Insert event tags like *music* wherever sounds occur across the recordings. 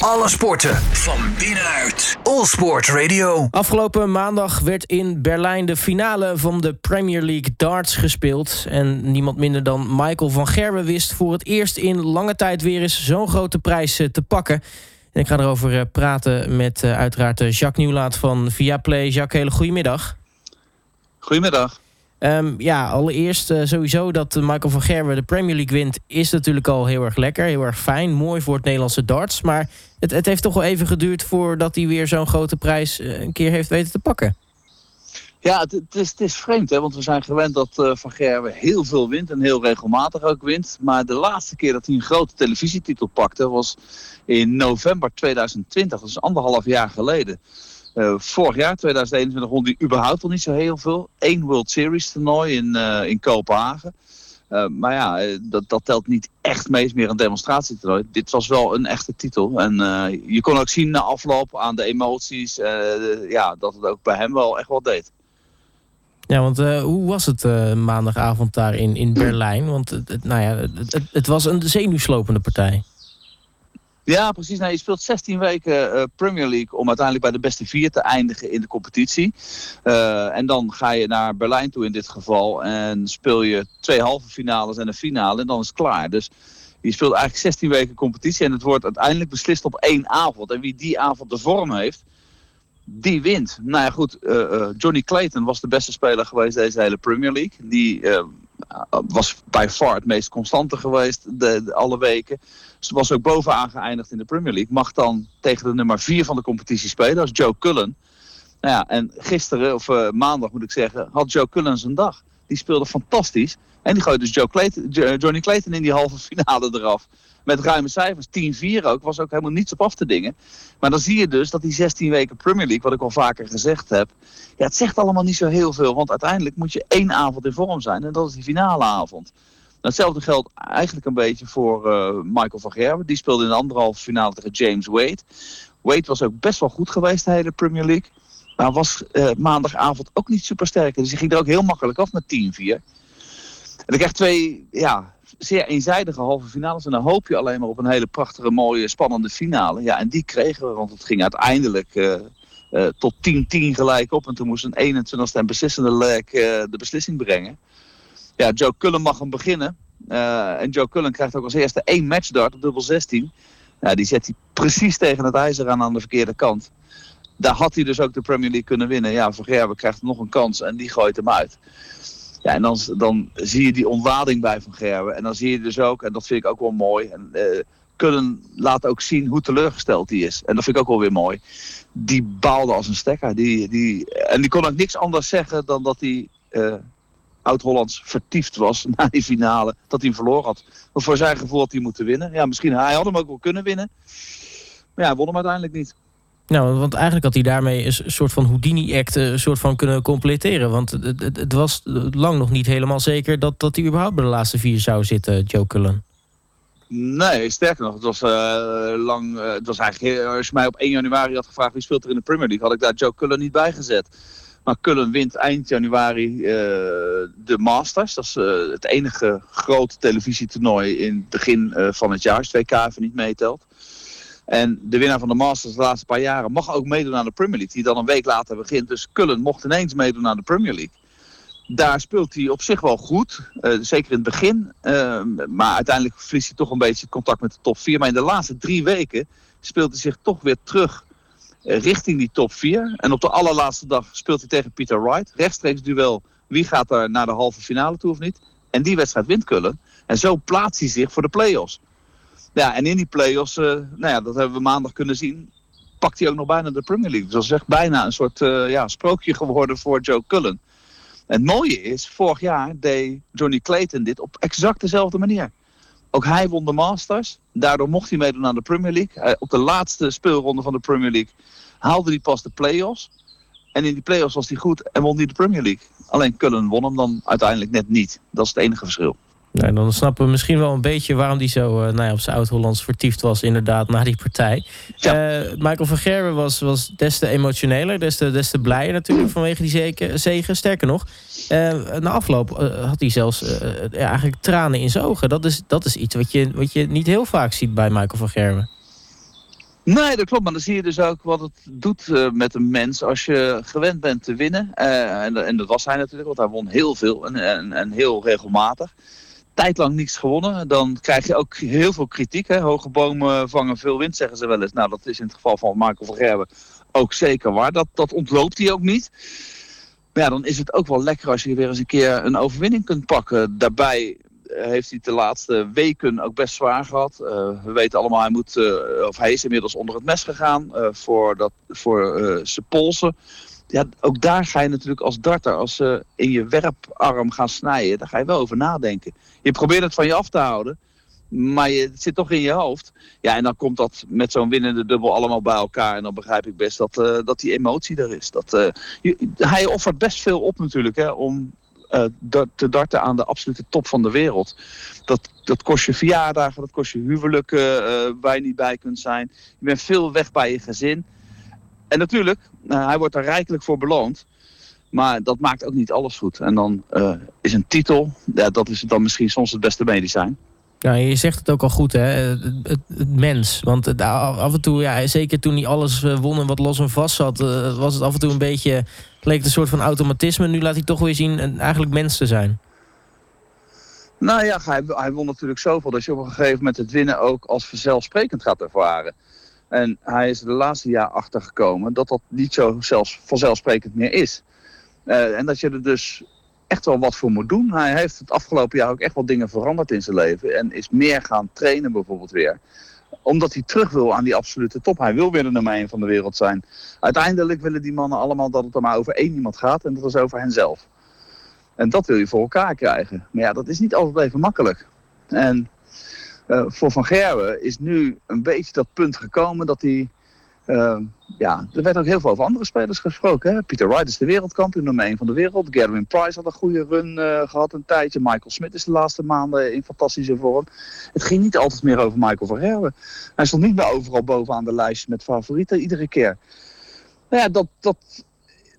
Alle sporten van binnenuit. All Sport Radio. Afgelopen maandag werd in Berlijn de finale van de Premier League darts gespeeld. En niemand minder dan Michael van Gerwen wist voor het eerst in lange tijd weer eens zo'n grote prijs eh, te pakken. En ik ga erover eh, praten met uh, uiteraard Jacques Nieuwlaat van Viaplay. Jacques, hele goedemiddag. Goedemiddag. Um, ja, allereerst uh, sowieso dat Michael van Gerwen de Premier League wint... is natuurlijk al heel erg lekker, heel erg fijn. Mooi voor het Nederlandse darts. Maar het, het heeft toch wel even geduurd voordat hij weer zo'n grote prijs... Uh, een keer heeft weten te pakken. Ja, het, is, het is vreemd, hè, want we zijn gewend dat Van Gerwen heel veel wint en heel regelmatig ook wint. Maar de laatste keer dat hij een grote televisietitel pakte was in november 2020, dat is anderhalf jaar geleden. Uh, vorig jaar, 2021, won hij überhaupt al niet zo heel veel. Eén World Series toernooi in, uh, in Kopenhagen. Uh, maar ja, dat, dat telt niet echt mee, is meer een demonstratietoernooi. Dit was wel een echte titel. En je kon ook zien na afloop aan de emoties ja, dat het ook bij hem wel echt wel deed. Ja, want hoe was het maandagavond daar in, in Berlijn? Want nou ja, het, het was een zenuwslopende partij. Ja, precies. Nou, je speelt 16 weken uh, Premier League om uiteindelijk bij de beste vier te eindigen in de competitie. Uh, en dan ga je naar Berlijn toe in dit geval. En speel je twee halve finales en een finale en dan is het klaar. Dus je speelt eigenlijk 16 weken competitie en het wordt uiteindelijk beslist op één avond. En wie die avond de vorm heeft, die wint. Nou ja, goed. Uh, Johnny Clayton was de beste speler geweest deze hele Premier League. Die was bij far het meest constante geweest de, alle weken. Ze was ook bovenaan geëindigd in de Premier League. Mag dan tegen de nummer 4 van de competitie spelen, dat is Joe Cullen. Nou ja, en gisteren, of uh, maandag moet ik zeggen, had Joe Cullen zijn dag. Die speelde fantastisch. En die gooide dus Clayton, Johnny Clayton in die halve finale eraf. Met ruime cijfers, 10-4 ook, was ook helemaal niets op af te dingen. Maar dan zie je dus dat die 16 weken Premier League, wat ik al vaker gezegd heb... Ja, het zegt allemaal niet zo heel veel, want uiteindelijk moet je één avond in vorm zijn. En dat is die finale avond. Hetzelfde geldt eigenlijk een beetje voor uh, Michael van Gerwen. Die speelde in de anderhalve finale tegen James Wade. Wade was ook best wel goed geweest de hele Premier League. Maar was uh, maandagavond ook niet super sterk. Dus hij ging er ook heel makkelijk af met 10-4. En ik krijg twee ja, zeer eenzijdige halve finales. En dan hoop je alleen maar op een hele prachtige, mooie, spannende finale. Ja, en die kregen we, want het ging uiteindelijk uh, uh, tot 10-10 gelijk op. En toen moest een 21ste en beslissende leg uh, de beslissing brengen. Ja, Joe Cullen mag hem beginnen. en Joe Cullen krijgt ook als eerste één matchdart op dubbel 16. Ja, die zet hij precies tegen het ijzer aan aan de verkeerde kant. Daar had hij dus ook de Premier League kunnen winnen. Ja, Van Gerwen krijgt nog een kans en die gooit hem uit. Ja, en dan, dan zie je die ontlading bij Van Gerwen. En dan zie je dus ook, en dat vind ik ook wel mooi... En, uh, kunnen laten ook zien hoe teleurgesteld hij is. En dat vind ik ook wel weer mooi. Die baalde als een stekker. Die, die, en die kon ook niks anders zeggen dan dat hij... Uh, Oud-Hollands vertiefd was *laughs* na die finale. Dat hij hem verloren had. Maar voor zijn gevoel had hij moeten winnen. Ja, misschien hij had hem ook wel kunnen winnen. Maar ja, hij won hem uiteindelijk niet. Nou, want eigenlijk had hij daarmee een soort van Houdini-act een soort van kunnen completeren. Want het, het, was lang nog niet helemaal zeker dat, dat hij überhaupt bij de laatste vier zou zitten, Joe Cullen. Nee, sterker nog, het was uh, lang. Uh, het was eigenlijk, als je mij op 1 januari had gevraagd wie speelt er in de Premier League, had ik daar Joe Cullen niet bij gezet. Maar Cullen wint eind januari de Masters. Dat is het enige grote televisietoernooi in het begin van het jaar, als 2K even niet meetelt. En de winnaar van de Masters de laatste paar jaren mag ook meedoen aan de Premier League. Die dan een week later begint. Dus Cullen mocht ineens meedoen aan de Premier League. Daar speelt hij op zich wel goed. Uh, zeker in het begin. Uh, maar uiteindelijk verliest hij toch een beetje contact met de top 4. Maar in de laatste drie weken speelt hij zich toch weer terug uh, richting die top 4. En op de allerlaatste dag speelt hij tegen Peter Wright. Rechtstreeks duel. Wie gaat er naar de halve finale toe of niet? En die wedstrijd wint Cullen. En zo plaatst hij zich voor de play-offs. Ja, en in die play-offs, uh, nou ja, dat hebben we maandag kunnen zien, pakt hij ook nog bijna de Premier League. Dus dat is echt bijna een soort uh, ja, sprookje geworden voor Joe Cullen. En het mooie is, vorig jaar deed Johnny Clayton dit op exact dezelfde manier. Ook hij won de Masters. Daardoor mocht hij meedoen aan de Premier League. Hij, op de laatste speelronde van de Premier League haalde hij pas de play-offs. En in die play-offs was hij goed en won hij de Premier League. Alleen Cullen won hem dan uiteindelijk net niet. Dat is het enige verschil. Nou, dan snappen we misschien wel een beetje waarom hij zo uh, nou ja, op zijn oud-Hollands vertiefd was, inderdaad, na die partij. Ja. Uh, Michael van Gerwen was, was des te emotioneler, des te, des te blijer natuurlijk vanwege die zege, zegen. Sterker nog, uh, na afloop had hij zelfs ja, eigenlijk tranen in zijn ogen. Dat is, dat is iets wat je, wat je niet heel vaak ziet bij Michael van Gerwen. Nee, dat klopt. Maar dan zie je dus ook wat het doet uh, met een mens als je gewend bent te winnen. Uh, en, en, dat was hij natuurlijk, want hij won heel veel en, en, en heel regelmatig. Tijdlang niets gewonnen, dan krijg je ook heel veel kritiek. Hè? Hoge bomen vangen veel wind, zeggen ze wel eens. Nou, dat is in het geval van Michael van Gerben ook zeker waar. Dat, dat ontloopt hij ook niet. Maar ja, dan is het ook wel lekker als je weer eens een keer een overwinning kunt pakken. Daarbij heeft hij de laatste weken ook best zwaar gehad. Uh, we weten allemaal, hij, moet, uh, of hij is inmiddels onder het mes gegaan voor, dat, voor zijn polsen. Ja, ook daar ga je natuurlijk als darter, als ze in je werparm gaan snijden, daar ga je wel over nadenken. Je probeert het van je af te houden, maar het zit toch in je hoofd. Ja, en dan komt dat met zo'n winnende dubbel allemaal bij elkaar. En dan begrijp ik best dat, dat die emotie er is. Dat, je, hij offert best veel op natuurlijk hè, om uh, te darten aan de absolute top van de wereld. Dat, dat kost je verjaardagen, dat kost je huwelijken uh, waar je niet bij kunt zijn. Je bent veel weg bij je gezin. En natuurlijk, uh, hij wordt er rijkelijk voor beloond. Maar dat maakt ook niet alles goed. En dan is een titel, ja, dat is dan misschien soms het beste medicijn. Ja, je zegt het ook al goed, hè? Het, het, het mens. Want het, af en toe, ja, zeker toen hij alles won en wat los en vast zat, was het af en toe een beetje leek het een soort van automatisme. Nu laat hij toch weer zien eigenlijk mens te zijn. Nou ja, hij, hij won natuurlijk zoveel dat je op een gegeven moment het winnen ook als vanzelfsprekend gaat ervaren. En hij is de laatste jaar achter gekomen dat dat niet zo zelfs vanzelfsprekend meer is. Uh, en dat je er dus echt wel wat voor moet doen. Hij heeft het afgelopen jaar ook echt wel dingen veranderd in zijn leven. En is meer gaan trainen bijvoorbeeld weer omdat hij terug wil aan die absolute top. Hij wil weer de nummer 1 van de wereld zijn. Uiteindelijk willen die mannen allemaal dat het er maar over één iemand gaat. En dat is over henzelf. En dat wil je voor elkaar krijgen. Maar ja, dat is niet altijd even makkelijk. En uh, voor Van Gerwen is nu een beetje dat punt gekomen dat hij uh, ja, er werd ook heel veel over andere spelers gesproken. Hè? Peter Wright is de wereldkampioen, nummer 1 van de wereld. Gerwin Price had een goede run uh, gehad een tijdje. Michael Smith is de laatste maanden in fantastische vorm. Het ging niet altijd meer over Michael van Gerwen. Hij stond niet meer overal bovenaan de lijst met favorieten iedere keer. Nou ja, dat, dat,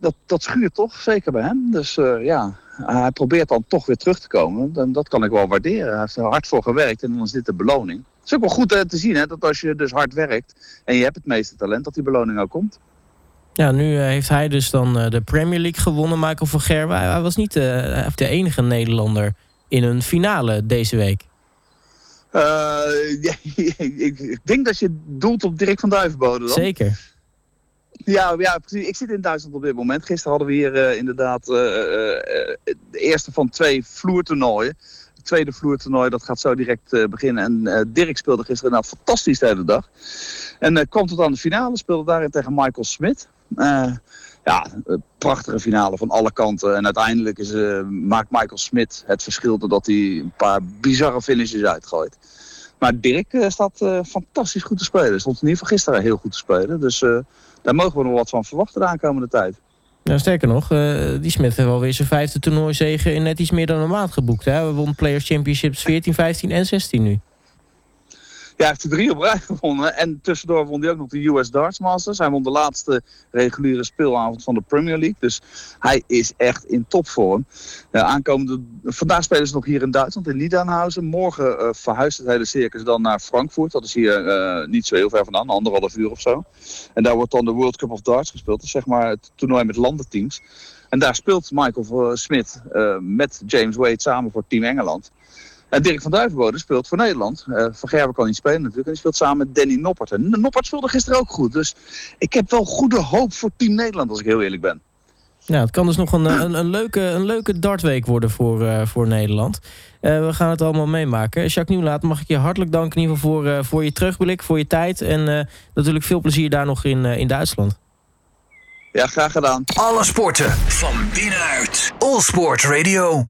dat, dat schuurt toch, zeker bij hem. Dus uh, ja, hij probeert dan toch weer terug te komen. En dat kan ik wel waarderen. Hij heeft er hard voor gewerkt en dan is dit de beloning. Het is ook wel goed uh, te zien hè, dat als je dus hard werkt en je hebt het meeste talent, dat die beloning ook komt. Ja, nu uh, heeft hij dus dan de Premier League gewonnen, Michael van Gerwen. Hij was niet de enige Nederlander in een finale deze week. *laughs* Ik, ik, denk dat je doelt op Dirk van Duivenbode dan. Zeker. Ja, ja, precies. Ik zit in Duitsland op dit moment. Gisteren hadden we hier uh, inderdaad uh, uh, de eerste van twee vloertoernooien. Het tweede vloertoernooi dat gaat zo direct beginnen. En Dirk speelde gisteren nou fantastisch de hele dag. En kwam tot aan de finale, speelde daarin tegen Michael Smit. ja, prachtige finale van alle kanten. En uiteindelijk is, maakt Michael Smit het verschil doordat hij een paar bizarre finishes uitgooit. Maar Dirk staat fantastisch goed te spelen. Stond in ieder geval gisteren heel goed te spelen. Dus daar mogen we nog wat van verwachten de aankomende tijd. Ja, sterker nog, die Smith heeft alweer zijn vijfde toernooizege in net iets meer dan een maand geboekt. Hè? We wonnen Players Championships 14, 15 en 16 nu. Hij heeft er drie op rij gewonnen. En tussendoor won hij ook nog de US Darts Masters. Hij won de laatste reguliere speelavond van de Premier League. Dus hij is echt in topvorm. Aankomende, vandaag spelen ze nog hier in Duitsland, in Niederhausen. Morgen uh, verhuist het hele circus dan naar Frankfurt. Dat is hier uh, niet zo heel ver vandaan, anderhalf uur of zo. En daar wordt dan de World Cup of Darts gespeeld. Is zeg maar het toernooi met landenteams. En daar speelt Michael Smit met James Wade samen voor Team Engeland. En Dirk van Duivenbode speelt voor Nederland. Uh, van Gerben kan niet spelen natuurlijk. En die speelt samen met Danny Noppert. En Noppert speelde gisteren ook goed. Dus ik heb wel goede hoop voor Team Nederland, als ik heel eerlijk ben. Ja, het kan dus nog een, een, een leuke, een leuke dartweek worden voor, uh, voor Nederland. Uh, we gaan het allemaal meemaken. Jacques Nieuwlaat, mag ik je hartelijk danken in ieder geval voor, uh, voor je terugblik, voor je tijd. En natuurlijk veel plezier daar nog in, in Duitsland. Ja, graag gedaan. Alle sporten van binnenuit. All Sport Radio.